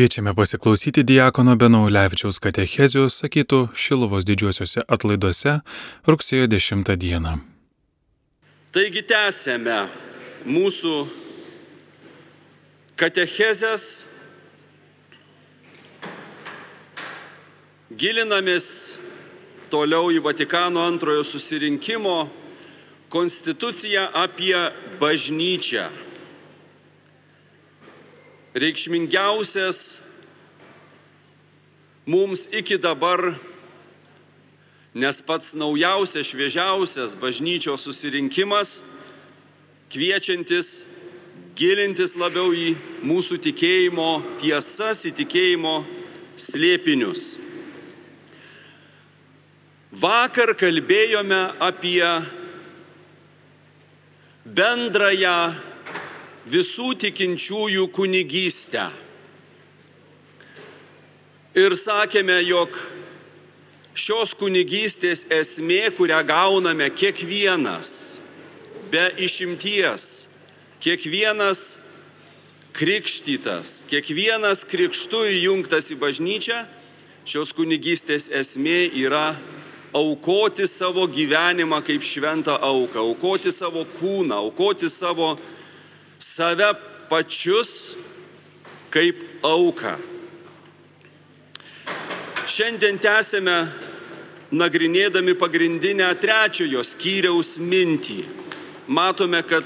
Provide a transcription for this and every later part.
Kviečiame pasiklausyti Diakono Benaulevičiaus katechezijų sakytų Šilovos didžiuosiuose atlaiduose rugsėjo 10 dieną. Taigi tęsėme mūsų katechezės, gilinamės toliau į Vatikano antrojo susirinkimo konstituciją apie bažnyčią reikšmingiausias mums iki dabar, nes pats naujausias, šviežiausias bažnyčios susirinkimas, kviečiantis gilintis labiau į mūsų tikėjimo tiesas, į tikėjimo slėpinius. Vakar kalbėjome apie bendrąją visų tikinčiųjų kunigystę. Ir sakėme, jog šios kunigystės esmė, kurią gauname kiekvienas, be išimties, kiekvienas krikštytas, kiekvienas krikštų įjungtas į bažnyčią, šios kunigystės esmė yra aukoti savo gyvenimą kaip šventą auką, aukoti savo kūną, aukoti savo save pačius kaip auką. Šiandien tęsime nagrinėdami pagrindinę trečiojo skyriaus mintį. Matome, kad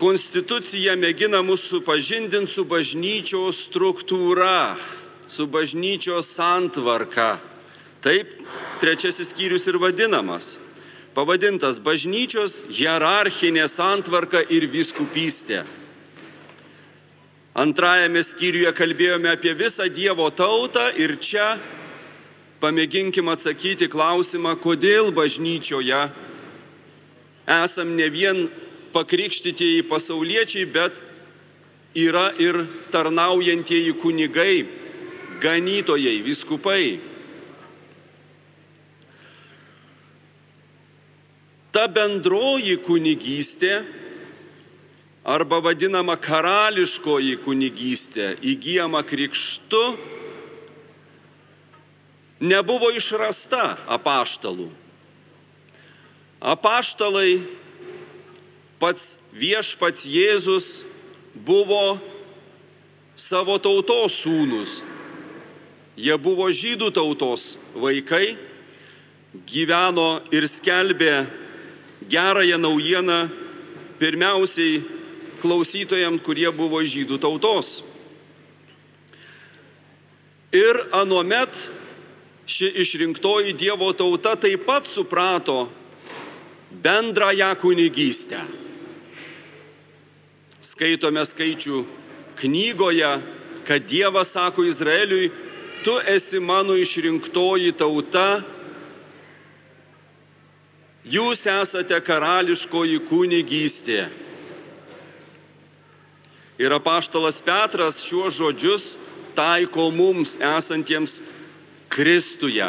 Konstitucija mėgina mus supažindinti su bažnyčios struktūra, su bažnyčios santvarka. Taip trečiasis skyrius ir vadinamas pavadintas Bažnyčios hierarchinė santvarka ir viskupystė. Antrajame skyriuje kalbėjome apie visą Dievo tautą ir čia pamėginkim atsakyti klausimą, kodėl bažnyčioje esam ne vien pakrikštytieji pasauliečiai, bet yra ir tarnaujantieji kunigai, ganytojai, viskupai. Ta bendroji kunigystė arba vadinama karališkoji kunigystė įgyjama krikštu nebuvo išrasta apaštalų. Apaštalai pats viešpats Jėzus buvo savo tautos sūnus. Jie buvo žydų tautos vaikai, gyveno ir skelbė gerąją naujieną pirmiausiai klausytojams, kurie buvo žydų tautos. Ir anuomet ši išrinktoji Dievo tauta taip pat suprato bendrąją kunigystę. Skaitome skaičių knygoje, kad Dievas sako Izraeliui, tu esi mano išrinktoji tauta Jūs esate karališkoji kunigystė. Ir apaštalas Petras šiuos žodžius taiko mums esantiems Kristuje.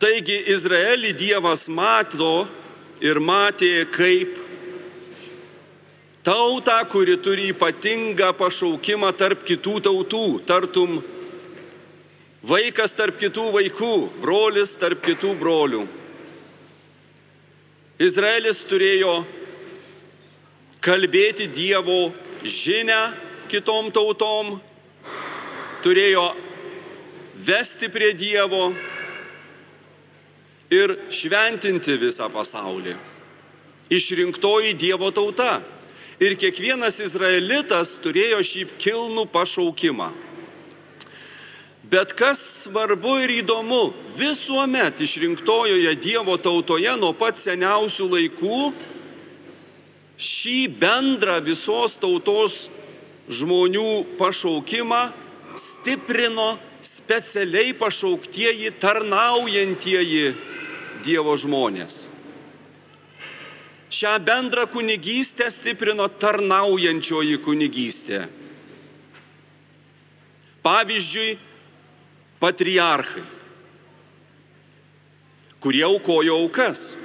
Taigi Izraelį Dievas mato ir matė kaip tautą, kuri turi ypatingą pašaukimą tarp kitų tautų, tartum Vaikas tarp kitų vaikų, brolis tarp kitų brolių. Izraelis turėjo kalbėti Dievo žinę kitom tautom, turėjo vesti prie Dievo ir šventinti visą pasaulį. Išrinktoji Dievo tauta. Ir kiekvienas izraelitas turėjo šį kilnų pašaukimą. Bet kas svarbu ir įdomu, visuomet išrinktojoje Dievo tautoje nuo pat seniausių laikų šį bendrą visos tautos žmonių pašaukimą stiprino specialiai pašauktieji tarnaujantieji Dievo žmonės. Šią bendrą kunigystę stiprino tarnaujančioji kunigystė. Pavyzdžiui, patriarchai, kurie aukojo aukas.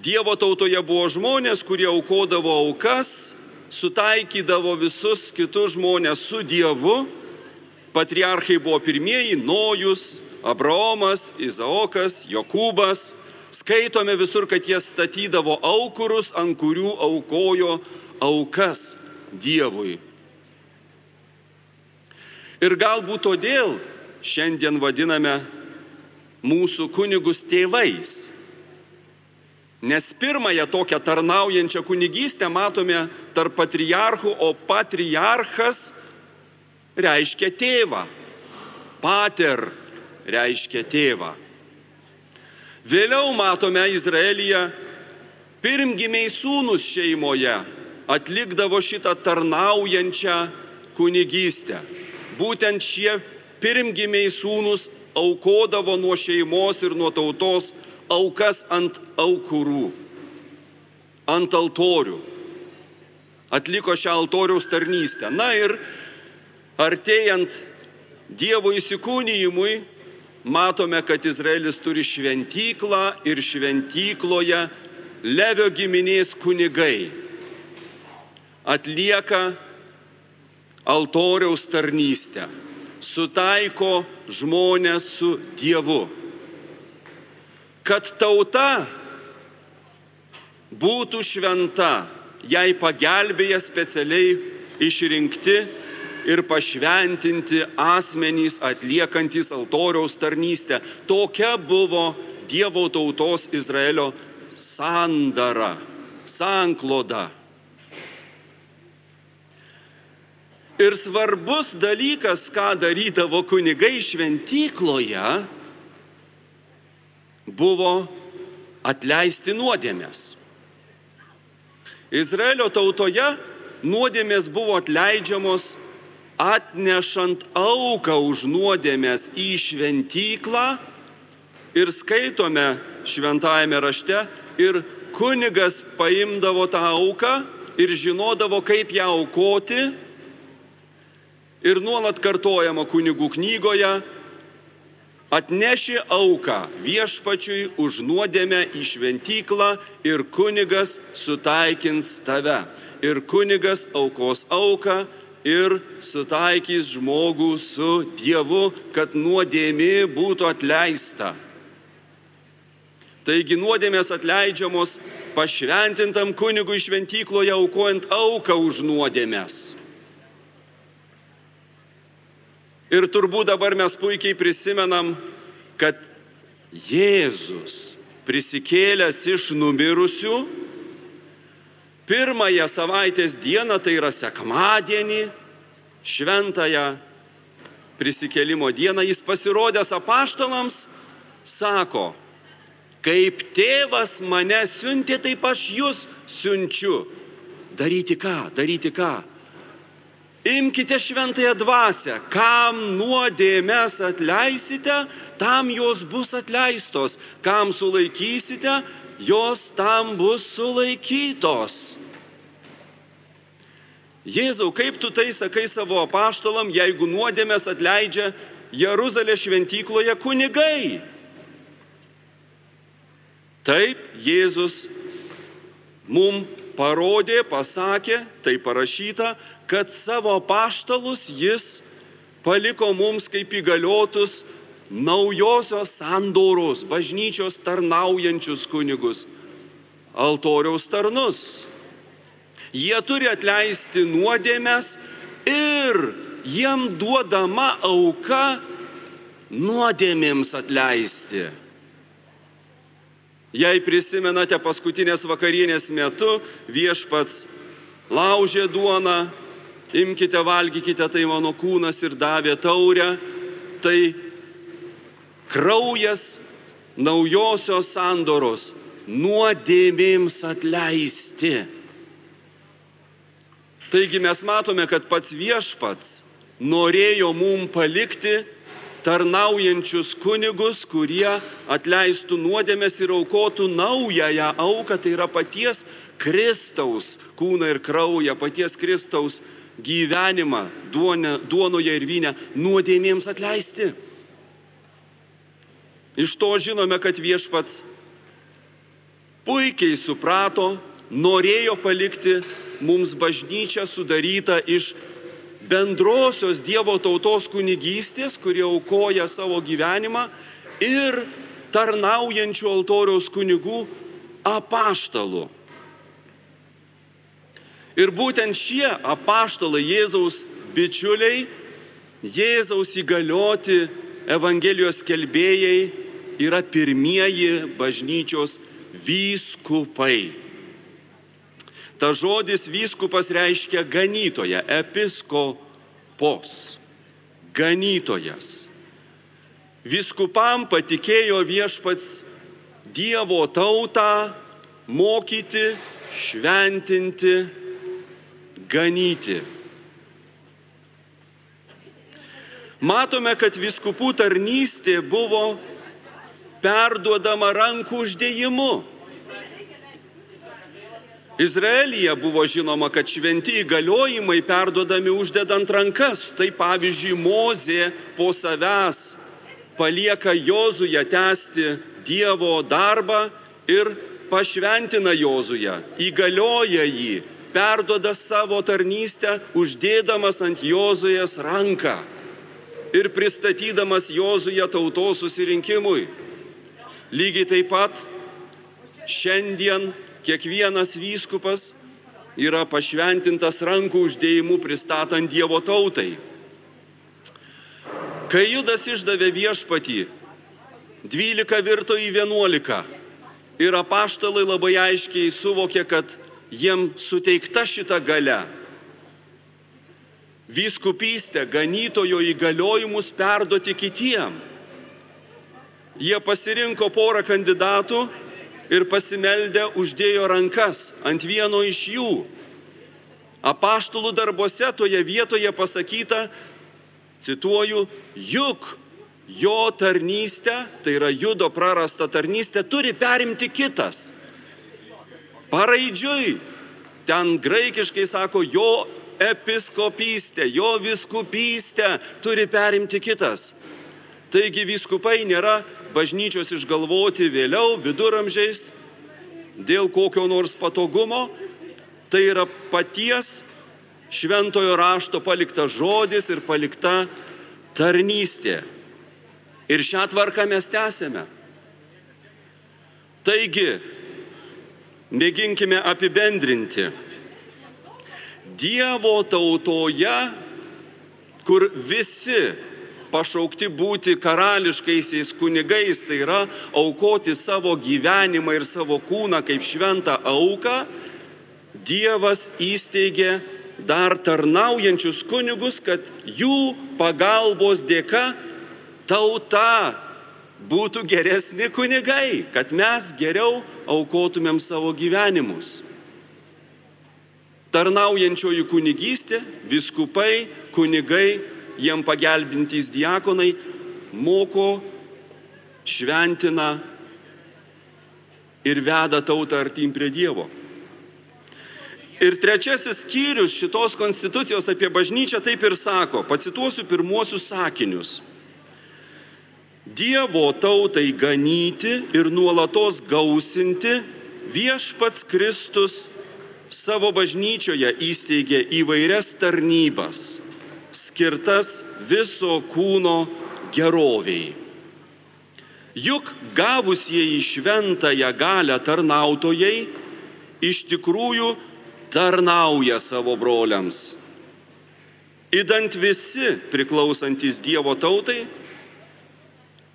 Dievo tautoje buvo žmonės, kurie aukodavo aukas, sutaikydavo visus kitus žmonės su Dievu. Patriarchai buvo pirmieji - Nojus, Abraomas, Izaokas, Jokūbas. Skaitome visur, kad jie statydavo aukurus, ant kurių aukojo aukas Dievui. Ir galbūt todėl šiandien vadiname mūsų kunigus tėvais. Nes pirmąją tokią tarnaujančią kunigystę matome tarp patriarchų, o patriarchas reiškia tėvą. Pater reiškia tėvą. Vėliau matome Izraelyje pirmgimiai sūnus šeimoje atlikdavo šitą tarnaujančią kunigystę. Būtent šie pirmgimiai sūnus aukodavo nuo šeimos ir nuo tautos aukas ant aukurų, ant altorių. Atliko šią altoriaus tarnystę. Na ir artėjant Dievo įsikūnyjimui, matome, kad Izraelis turi šventyklą ir šventykloje Levio giminės kunigai atlieka altoriaus tarnystę, sutaiko žmonės su Dievu kad tauta būtų šventa, jai pagelbėja specialiai išrinkti ir pašventinti asmenys atliekantis altoriaus tarnystę. Tokia buvo Dievo tautos Izraelio sandara, sankloda. Ir svarbus dalykas, ką darydavo kunigai šventykloje, buvo atleisti nuodėmės. Izraelio tautoje nuodėmės buvo atleidžiamos atnešant auką už nuodėmės į šventyklą ir skaitome šventajame rašte ir kunigas paimdavo tą auką ir žinodavo, kaip ją aukoti. Ir nuolat kartojama kunigų knygoje, atneši auką viešpačiui už nuodėmę į šventyklą ir kunigas sutaikins tave. Ir kunigas aukos auką ir sutaikys žmogų su Dievu, kad nuodėmė būtų atleista. Taigi nuodėmės atleidžiamos pašventintam kunigui šventykloje aukojant auką už nuodėmės. Ir turbūt dabar mes puikiai prisimenam, kad Jėzus prisikėlęs iš numirusių, pirmąją savaitės dieną, tai yra sekmadienį, šventąją prisikėlimo dieną, jis pasirodęs apaštalams, sako, kaip tėvas mane siuntė, taip aš jūs siunčiu. Daryti ką, daryti ką? Imkite šventąją dvasę, kam nuodėmės atleisite, tam jos bus atleistos, kam sulaikysite, jos tam bus sulaikytos. Jėzau, kaip tu tai sakai savo apaštalam, jeigu nuodėmės atleidžia Jeruzalė šventykloje kunigai? Taip, Jėzus mums parodė, pasakė, tai parašyta, kad savo paštalus jis paliko mums kaip įgaliotus naujosios sandoros, bažnyčios tarnaujančius kunigus, altoriaus tarnus. Jie turi atleisti nuodėmės ir jiem duodama auka nuodėmėms atleisti. Jei prisimenate paskutinės vakarienės metu, viešpats laužė duoną, imkite, valgykite, tai mano kūnas ir davė taurę, tai kraujas naujosios sandoros nuodėmėms atleisti. Taigi mes matome, kad pats viešpats norėjo mum palikti tarnaujančius kunigus, kurie atleistų nuodėmės ir aukotų naująją auką, tai yra paties Kristaus kūną ir kraują, paties Kristaus gyvenimą duone, duonoje ir vynę nuodėmėms atleisti. Iš to žinome, kad viešpats puikiai suprato, norėjo palikti mums bažnyčią sudarytą iš bendrosios Dievo tautos kunigystės, kurie aukoja savo gyvenimą, ir tarnaujančių altoriaus kunigų apaštalų. Ir būtent šie apaštalai Jėzaus bičiuliai, Jėzaus įgalioti Evangelijos kelbėjai yra pirmieji bažnyčios vyskupai. Ta žodis vyskupas reiškia ganytoja, episkopos, ganytojas. Viskupam patikėjo viešpats Dievo tautą mokyti, šventinti, ganyti. Matome, kad viskupų tarnystė buvo perduodama rankų uždėjimu. Izraelyje buvo žinoma, kad šventi įgaliojimai perduodami uždedant rankas. Tai pavyzdžiui, Mozė po savęs palieka Jozują tęsti Dievo darbą ir pašventina Jozują, įgalioja jį, perduoda savo tarnystę, uždėdamas ant Jozujas ranką ir pristatydamas Jozują tautos susirinkimui. Lygiai taip pat šiandien kiekvienas vyskupas yra pašventintas rankų uždėjimu pristatant Dievo tautai. Kai Judas išdavė viešpatį, 12 virto į 11 ir apaštalai labai aiškiai suvokė, kad jiem suteikta šita gale. Vyskupystė, ganytojo įgaliojimus perduoti kitiem. Jie pasirinko porą kandidatų ir pasimeldę uždėjo rankas ant vieno iš jų. Apaštalų darbuose toje vietoje pasakyta, cituoju, juk jo tarnystę, tai yra judo prarastą tarnystę, turi perimti kitas. Paraidžiui, ten graikiškai sako, jo episkopystę, jo viskupystę turi perimti kitas. Taigi viskupai nėra bažnyčios išgalvoti vėliau, viduramžiais, dėl kokio nors patogumo, tai yra paties šventojo rašto paliktas žodis ir palikta tarnystė. Ir šią tvarką mes tęsėme. Taigi, mėginkime apibendrinti. Dievo tautoje, kur visi pašaukti būti karališkaisiais kunigais, tai yra aukoti savo gyvenimą ir savo kūną kaip šventą auką, Dievas įsteigė dar tarnaujančius kunigus, kad jų pagalbos dėka tauta būtų geresni kunigai, kad mes geriau aukotumėm savo gyvenimus. Tarnaujančioji kunigystė, viskupai, kunigai, jiem pagelbintys diakonai moko, šventina ir veda tautą artim prie Dievo. Ir trečiasis skyrius šitos konstitucijos apie bažnyčią taip ir sako, pacituosiu pirmuosius sakinius. Dievo tautai ganyti ir nuolatos gausinti viešpats Kristus savo bažnyčioje įsteigė įvairias tarnybas, skirtas viso kūno geroviai. Juk gavusieji šventąją galę tarnautojai iš tikrųjų tarnauja savo broliams. Įdant visi priklausantis Dievo tautai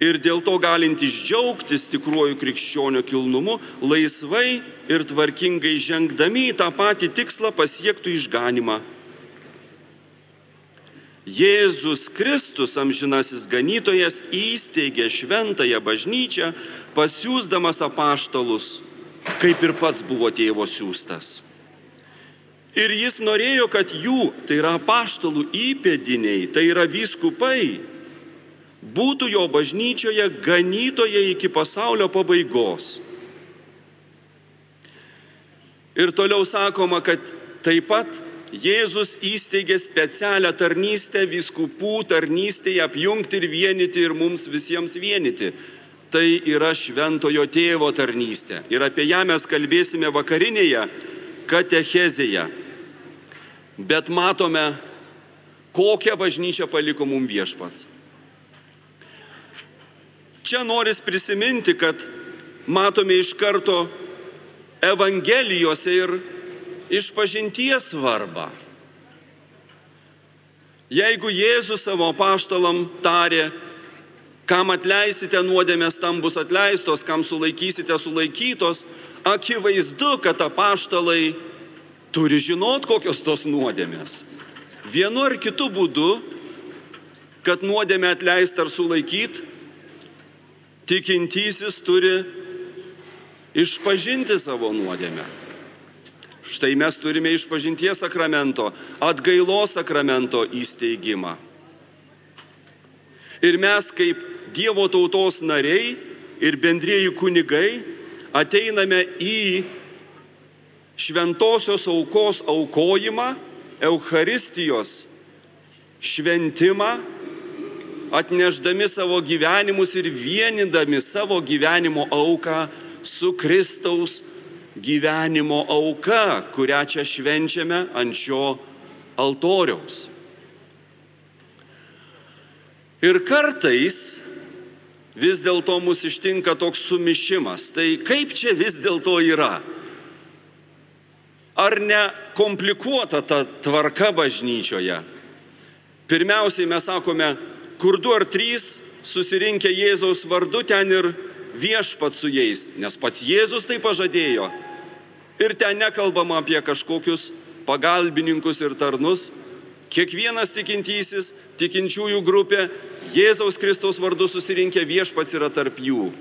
ir dėl to galintys džiaugtis tikruoju krikščionių kilnumu, laisvai ir tvarkingai žengdami į tą patį tikslą pasiektų išganimą. Jėzus Kristus, amžinasis ganytojas, įsteigė šventąją bažnyčią, pasiūsdamas apaštalus, kaip ir pats buvo tėvo siūstas. Ir jis norėjo, kad jų, tai yra paštalų įpėdiniai, tai yra vyskupai, būtų jo bažnyčioje ganytojai iki pasaulio pabaigos. Ir toliau sakoma, kad taip pat Jėzus įsteigė specialią tarnystę, viskupų tarnystėje apjungti ir vienyti ir mums visiems vienyti. tai yra šventojo tėvo tarnystė. Ir apie ją mes kalbėsime vakarinėje katechezėje. Bet matome, kokią bažnyčią paliko mums viešpats. Čia noris prisiminti, kad matome iš karto Evangelijose ir išpažinties svarbą. Jeigu Jėzus savo paštalam tarė, kam atleisite nuodėmės, tam bus atleistos, kam sulaikysite sulaikytos, akivaizdu, kad apaštalai turi žinot, kokios tos nuodėmės. Vienu ar kitu būdu, kad nuodėmę atleist ar sulaikyt, tikintysis turi išpažinti savo nuodėmę. Štai mes turime išpažinties sakramento, atgailos sakramento įsteigimą. Ir mes kaip Dievo tautos nariai ir bendrėjų kunigai ateiname į šventosios aukos aukojimą, Eucharistijos šventimą, atneždami savo gyvenimus ir vienindami savo gyvenimo auką su Kristaus gyvenimo auka, kurią čia švenčiame ant šio altoriaus. Ir kartais vis dėlto mus ištinka toks sumišimas. Tai kaip čia vis dėlto yra? Ar ne komplikuota ta tvarka bažnyčioje? Pirmiausiai mes sakome, kur du ar trys susirinkę Jėzaus vardu ten ir viešpat su jais, nes pats Jėzus tai pažadėjo. Ir ten nekalbama apie kažkokius pagalbininkus ir tarnus. Kiekvienas tikintysis, tikinčiųjų grupė, Jėzaus Kristaus vardu susirinkę viešpats yra tarp jų.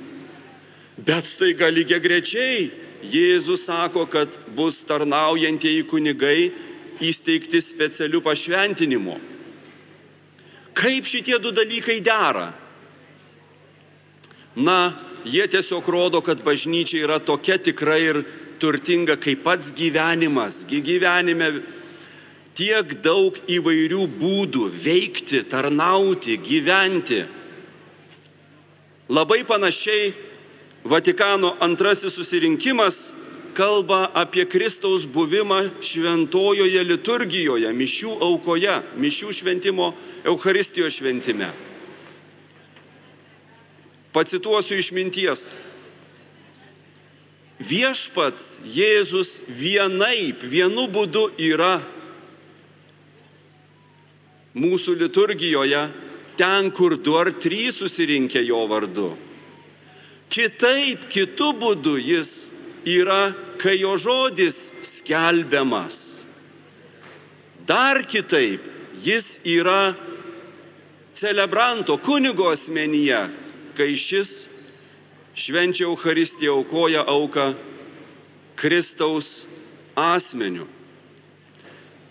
Bet staiga lygiai grečiai Jėzus sako, kad bus tarnaujantieji kunigai įsteigti specialių pašventinimo. Kaip šitie du dalykai dera? Na, jie tiesiog rodo, kad bažnyčia yra tokia tikra ir turtinga kaip pats gyvenimas. Gyvenime tiek daug įvairių būdų veikti, tarnauti, gyventi. Labai panašiai Vatikano antrasis susirinkimas kalba apie Kristaus buvimą šventojoje liturgijoje, mišių aukoje, mišių šventimo, Euharistijos šventime. Pacituosiu išminties. Viešpats Jėzus vienaip, vienu būdu yra mūsų liturgijoje ten, kur du ar trys susirinkę jo vardu. Kitaip, kitų būdų jis yra, kai jo žodis skelbiamas. Dar kitaip, jis yra celebranto kunigo asmenyje, kai šis švenčia Euharistiją aukoja auką Kristaus asmeniu.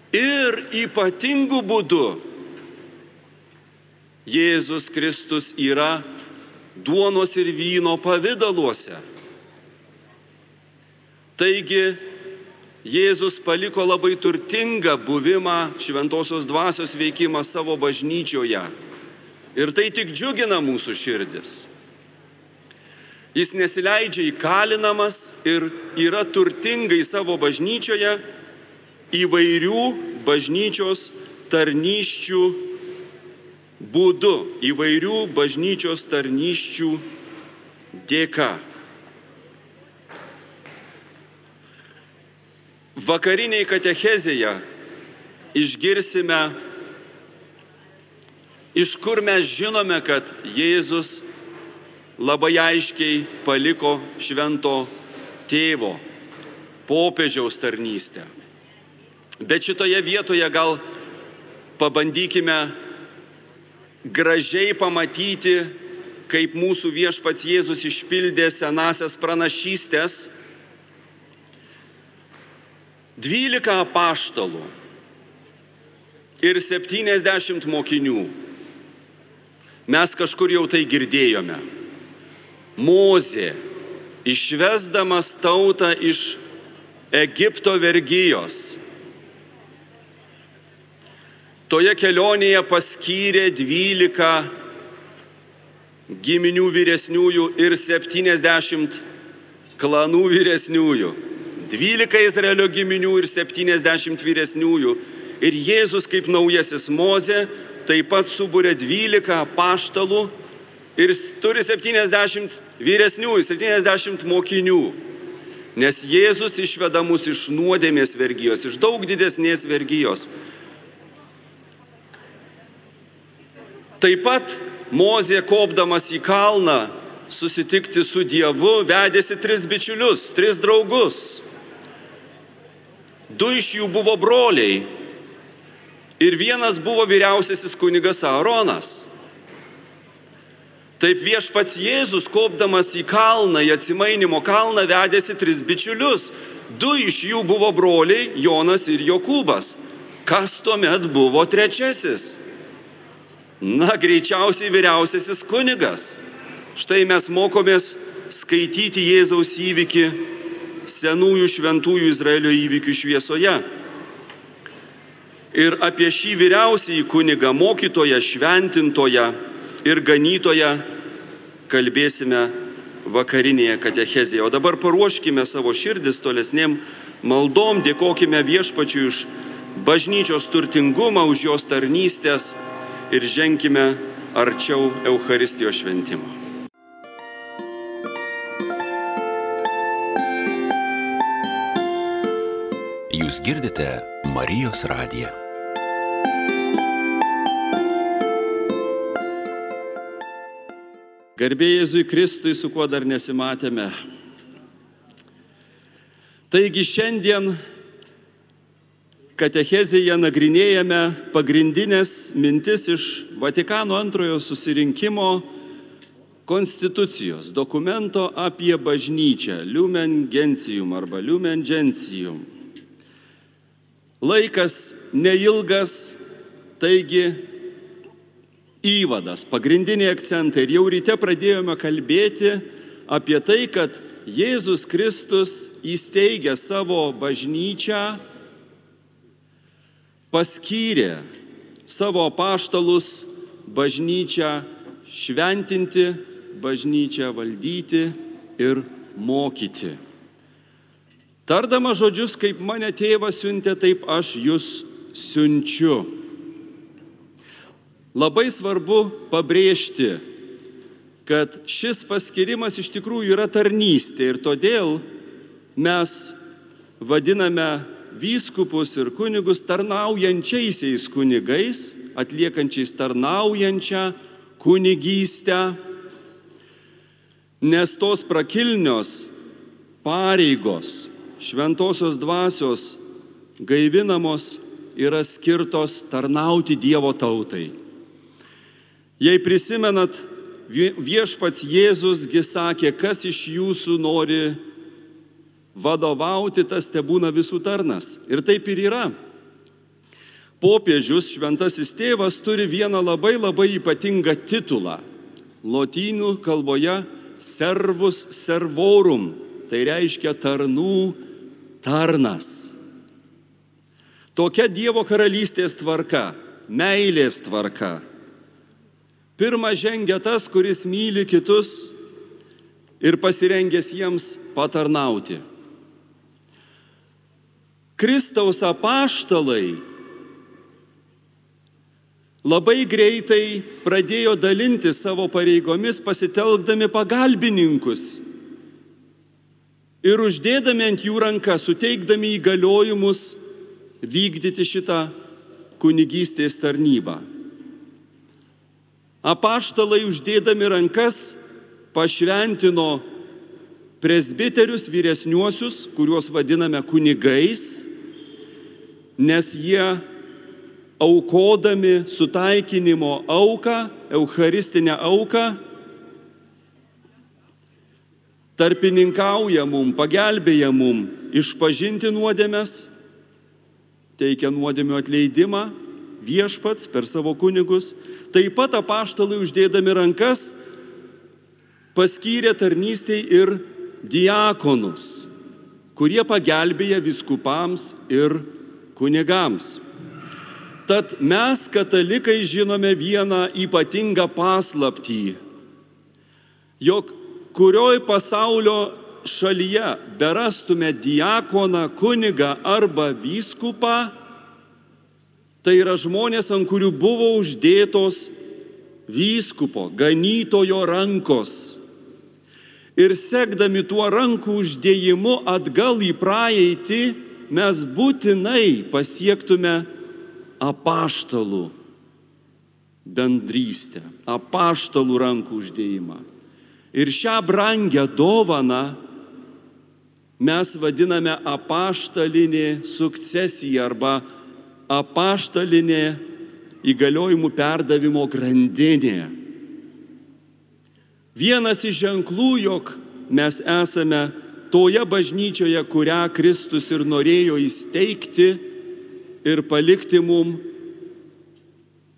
Ir ypatingu būdu Jėzus Kristus yra duonos ir vyno pavydaluose. Taigi Jėzus paliko labai turtingą buvimą šventosios dvasios veikimą savo bažnyčioje Ir tai tik džiugina mūsų širdis. Jis nesileidžia įkalinamas ir yra turtingai savo bažnyčioje įvairių bažnyčios tarnyščių būdu, įvairių bažnyčios tarnyščių dėka. Vakariniai katechezėje išgirsime iš kur mes žinome, kad Jėzus labai aiškiai paliko švento tėvo, popiežiaus tarnystę. Bet šitoje vietoje gal pabandykime gražiai pamatyti, kaip mūsų viešpats Jėzus išpildė senasias pranašystės. Dvylika apaštalų ir septyniasdešimt mokinių Mes kažkur jau tai girdėjome. Mozė, išvesdamas tautą iš Egipto vergyjos, toje kelionėje paskyrė dvylika giminių vyresniųjų ir 70 klanų vyresniųjų. 12 Izraelio giminių ir 70 vyresniųjų. Ir Jėzus kaip naujasis Mozė taip pat subūrė 12 paštalų ir turi 70 vyresniųjų, 70 mokinių. Nes Jėzus išveda mus iš nuodėmės vergyjos, iš daug didesnės vergyjos. Taip pat Mozė kopdamas į kalną susitikti su Dievu vedėsi tris bičiulius, tris draugus. Du iš jų buvo broliai ir vienas buvo vyriausiasis kunigas Aaronas. Taip viešpats Jėzus, kopdamas į kalną, į atsimainimo kalną, vedėsi tris bičiulius. Du iš jų buvo broliai Jonas ir Jokūbas. Kas tuomet buvo trečiasis? Na, greičiausiai vyriausiasis kunigas. Štai mes mokomės skaityti Jėzaus įvykį senųjų šventųjų Izraelio įvykių šviesoje. Ir apie šį vyriausiąjį kunigą, mokytoją, šventintoją ir ganytoją kalbėsime vakarinėje katechezėje. O dabar paruoškime savo širdis tolesniem maldom, dėkojime viešpačiui už bažnyčios turtingumą, už jos tarnystės ir ženkime arčiau Euharistijos šventimo. Jūs girdite Marijos radiją. Garbėjai Jėzui Kristui, su kuo dar nesimatėme. Taigi šiandien katechezėje nagrinėjame pagrindinės mintis iš Vatikano antrojo susirinkimo konstitucijos dokumento apie bažnyčią, Lumen Gentium arba Lumen Gentium. Laikas neilgas, taigi įvadas, pagrindiniai akcentai. Ir jau ryte pradėjome kalbėti apie tai, kad Jėzus Kristus įsteigė savo bažnyčią paskyrė savo paštalus bažnyčią šventinti, bažnyčią valdyti ir mokyti. Tardama žodžius, kaip mane tėvas siuntė, taip aš jūs siunčiu. Labai svarbu pabrėžti, kad šis paskirimas iš tikrųjų yra tarnystė ir todėl mes vadiname vyskupus ir kunigus tarnaujančiaisiais kunigais, atliekančiais tarnaujančią kunigystę, nes tos prakilnios pareigos šventosios dvasios gaivinamos yra skirtos tarnauti Dievo tautai. Jei prisimenat, viešpats Jėzusgi sakė, kas iš jūsų nori vadovauti, tas te būna visų tarnas. Ir taip ir yra. Popiežius šventasis tėvas turi vieną labai labai ypatingą titulą. Lotynų kalboje servus servorum. Tai reiškia tarnų tarnas. Tokia Dievo karalystės tvarka, meilės tvarka. Pirma žengia tas, kuris myli kitus ir pasirengęs jiems patarnauti. Kristaus apaštalai labai greitai pradėjo dalinti savo pareigomis pasitelkdami pagalbininkus ir uždėdami ant jų ranką, suteikdami įgaliojimus vykdyti šitą kunigystės tarnybą. Apaštalai uždėdami rankas pašventino presbiterius vyresniuosius, kuriuos vadiname kunigais, nes jie aukodami sutaikinimo auką, eucharistinę auką, tarpininkauja mum, pagelbėja mum išpažinti nuodėmės, teikia nuodėmių atleidimą viešpats per savo kunigus. Taip pat apaštalai uždėdami rankas paskyrė tarnystėj ir diakonus, kurie pagelbėja viskupams ir kunigams. Tad mes, katalikai, žinome vieną ypatingą paslaptį. jog kurioj pasaulio šalyje berastume diakoną, kunigą arba vyskupą, tai yra žmonės, ant kurių buvo uždėtos vyskupo, ganytojo rankos. Ir sekdami tuo rankų uždėjimu atgal į praeitį, mes būtinai pasiektume apaštalų bendrystę, apaštalų rankų uždėjimą. Ir šią brangę dovaną mes vadiname apaštalinė sukcesija arba apaštalinė įgaliojimų perdavimo grandinė. Vienas iš ženklų, jog mes esame toje bažnyčioje, kurią Kristus ir norėjo įsteigti ir palikti mum,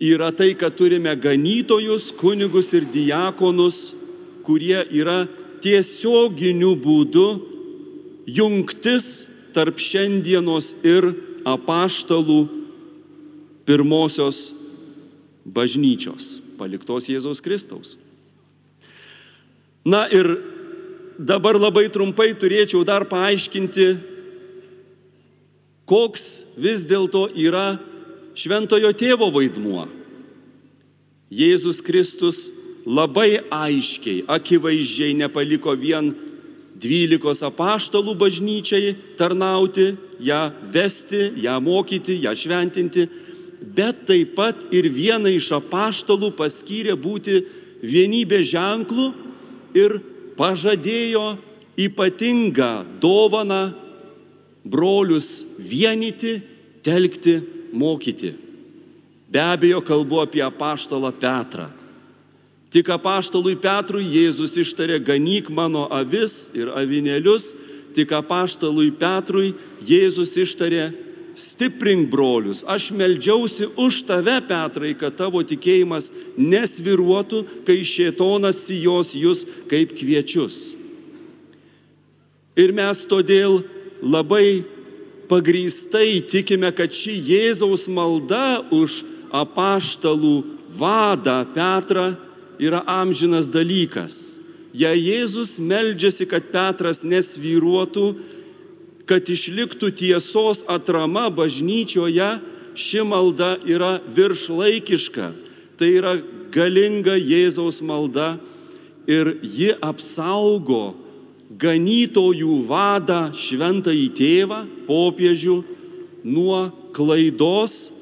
yra tai, kad turime ganytojus, kunigus ir diakonus, kurie yra tiesioginiu būdu jungtis tarp šiandienos ir apaštalų pirmosios bažnyčios, paliktos Jėzaus Kristaus. Na ir dabar labai trumpai turėčiau dar paaiškinti, koks vis dėlto yra šventojo tėvo vaidmuo. Jėzus Kristus labai aiškiai, akivaizdžiai nepaliko vien dvylikos apaštalų bažnyčiai tarnauti, ją vesti, ją mokyti, ją šventinti, bet taip pat ir vieną iš apaštalų paskyrė būti vienybė ženklų ir pažadėjo ypatingą dovaną brolius vienyti, telkti, mokyti. Be abejo, kalbu apie apaštalą Petrą. Tik apaštalui Petrui Jėzus ištarė, ganyk mano avis ir avinėlius, tik apaštalui Petrui Jėzus ištarė, stiprink brolius, aš meldžiausi už tave, Petrai, kad tavo tikėjimas nesviruotų, kai šėtonas sijos jūs kaip kviečius. Ir mes todėl labai pagrįstai tikime, kad ši Jėzaus malda už apaštalų vadą Petrą yra amžinas dalykas. Jei Jėzus meldžiasi, kad Petras nesvyruotų, kad išliktų tiesos atrama bažnyčioje, ši malda yra viršlaikiška. Tai yra galinga Jėzaus malda ir ji apsaugo ganytojų vadą šventąjį tėvą, popiežių, nuo klaidos,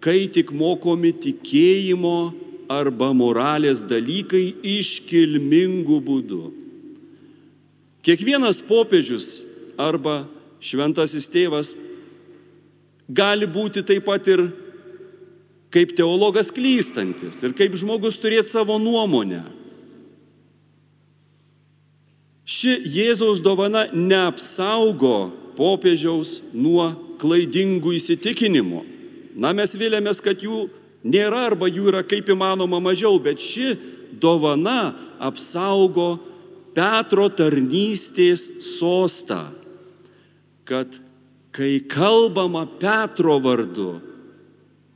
kai tik mokomi tikėjimo arba moralės dalykai iškilmingų būdų. Kiekvienas popiežius arba šventasis tėvas gali būti taip pat ir kaip teologas klystantis ir kaip žmogus turėti savo nuomonę. Ši Jėzaus dovana neapsaugo popiežiaus nuo klaidingų įsitikinimų. Na, mes vilėmės, kad jų nėra arba jų yra kaip įmanoma mažiau, bet ši dovana apsaugo Petro tarnystės sostą, kad kai kalbama Petro vardu,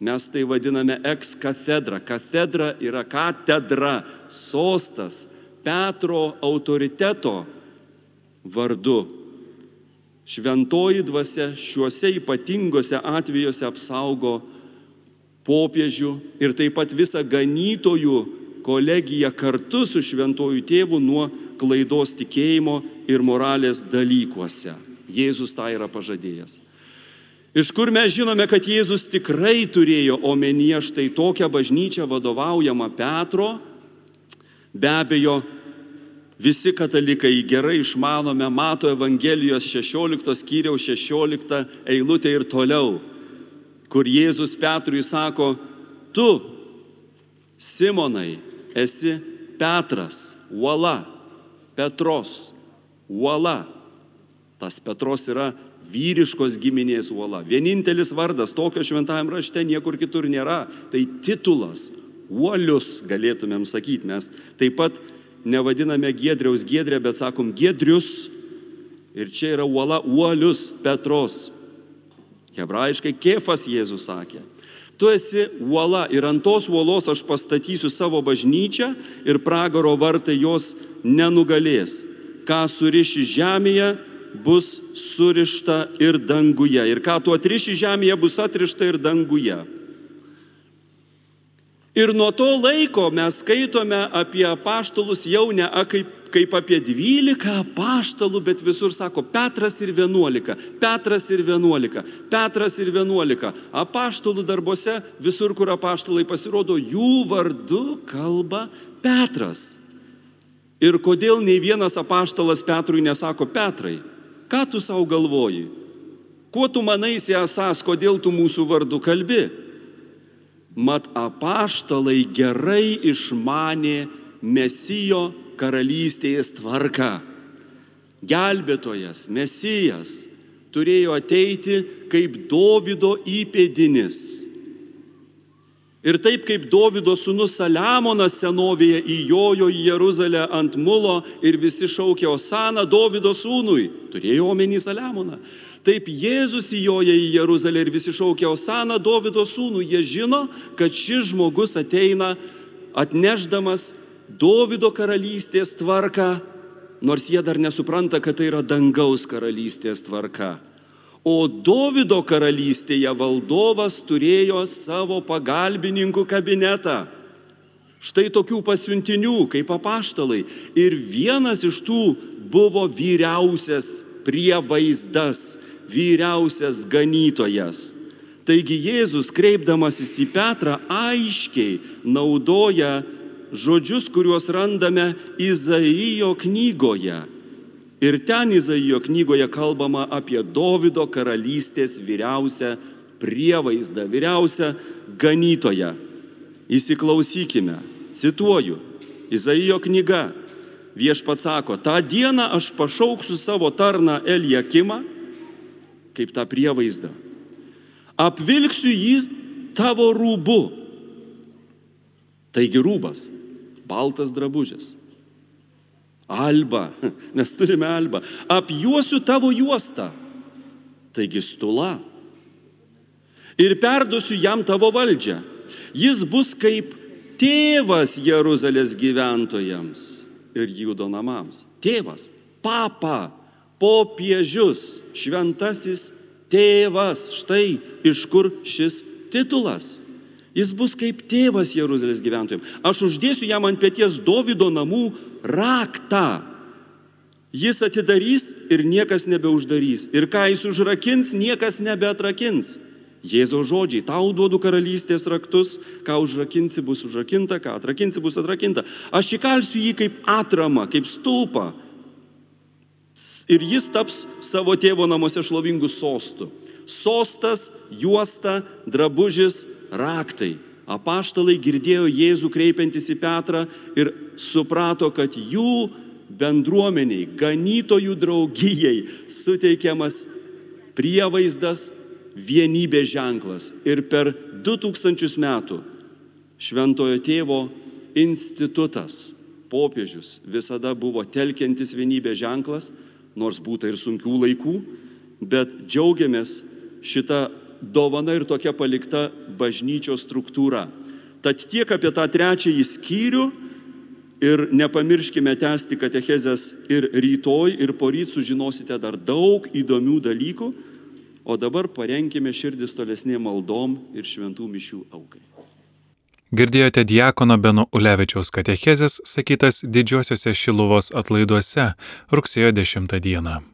mes tai vadiname ex katedra. Katedra yra katedra, sostas, Petro autoriteto vardu. Šventoji dvasia šiuose ypatingose atvejuose apsaugo popiežių ir taip pat visą ganytojų kolegiją kartu su šventojų tėvu nuo klaidos tikėjimo ir moralės dalykuose. Jėzus tą yra pažadėjęs. Iš kur mes žinome, kad Jėzus tikrai turėjo omenyje štai tokią bažnyčią vadovaujamą Petro? Be abejo, visi katalikai gerai išmanome, mato Evangelijos 16 skyriaus 16 eilutę ir toliau kur Jėzus Petrui sako, tu, Simonai, esi Petras, uola, Petros, uola. Tas Petros yra vyriškos giminės uola. Vienintelis vardas tokio šventajame rašte niekur kitur nėra. Tai titulas, uolius galėtumėm sakyti. Mes taip pat nevadiname Giedriaus Giedrė, bet sakom Giedrius. Ir čia yra uola, uolius Petros. Hebrajiškai kefas Jėzus sakė. Tu esi uola ir ant tos uolos aš pastatysiu savo bažnyčią ir pragaro vartai jos nenugalės. Ką suriši žemėje, bus surišta ir danguje. Ir ką tu atriši žemėje, bus atrišta ir danguje. Ir nuo to laiko mes skaitome apie apaštalus jau ne kaip, kaip apie 12 apaštalų, bet visur sako Petras ir 11, Petras ir 11, Petras ir 11. Apaštalų darbuose, visur, kur apaštalai pasirodo, jų vardu kalba Petras. Ir kodėl nei vienas apaštalas Petrui nesako Petrai, ką tu savo galvoji? Kuo tu manaisi esas, kodėl tu mūsų vardu kalbi? Mat apaštalai gerai išmanė Mesijo karalystės tvarką. Gelbėtojas, Mesijas turėjo ateiti kaip Dovido įpėdinis. Ir taip kaip Dovido sūnus Saliamonas senovėje įjojo į Jeruzalę ant mulo ir visi šaukė Osana Dovido sūnui, turėjo omeny Saliamoną. Taip Jėzus įjoja į Jeruzalę ir visi šaukia Osana Dovido sūnų. Jie žino, kad šis žmogus ateina atneždamas Dovido karalystės tvarką, nors jie dar nesupranta, kad tai yra dangaus karalystės tvarka. O Dovido karalystėje valdovas turėjo savo pagalbininkų kabinetą. Štai tokių pasiuntinių kaip apaštalai. Ir vienas iš tų buvo vyriausias prievaizdas vyriausias ganytojas. Taigi Jėzus, kreipdamasis į Petrą, aiškiai naudoja žodžius, kuriuos randame Izaijo knygoje. Ir ten Izaijo knygoje kalbama apie Davido karalystės vyriausią prievaizdą, vyriausią ganytoją. Įsiklausykime, cituoju, Izaijo knyga. Viešpats sako, tą dieną aš pašauksiu savo tarną Eliakimą kaip tą prievaizdą. Apvilksiu jį tavo rūbu. Taigi rūbas, baltas drabužis. Alba, mes turime albą. Apjuosiu tavo juostą. Taigi stula. Ir perduosiu jam tavo valdžią. Jis bus kaip tėvas Jeruzalės gyventojams ir Judo namams. Tėvas, papa, popiežius, šventasis tėvas. Štai iš kur šis titulas. Jis bus kaip tėvas Jeruzalės gyventojams. Aš uždėsiu jam ant pėties Davido namų raktą. Jis atidarys ir niekas nebeuždarys. Ir ką jis užrakins, niekas nebeatrakins. Jėzaus žodžiai, tau duodu karalystės raktus, ką užrakinsi bus užrakinta, ką atrakinsi bus atrakinta. Aš įkalsiu jį kaip atramą, kaip stulpą, ir jis taps savo tėvo namuose šlovingų sostų. Sostas, juosta, drabužis, raktai. Apaštalai girdėjo Jėzų kreipiantis į Petrą ir suprato, kad jų bendruomeniai, ganytojų draugijai suteikiamas prievaizdas, vienybės ženklas. Ir per 2000 metų šventojo tėvo institutas, popiežius visada buvo telkiantis vienybės ženklas, nors būta ir sunkių laikų, bet džiaugiamės šitą dovana ir tokia palikta bažnyčios struktūra. Tad tiek apie tą trečiąjį skyrių ir nepamirškime tęsti katechezės ir rytoj, ir poryt sužinosite dar daug įdomių dalykų, o dabar parenkime širdis tolesniem maldom ir šventų mišių aukai. Girdėjote Diekono Beno Ulevičiaus katechezės sakytas didžiosiuose Šiluvos atlaiduose rugsėjo 10 dieną.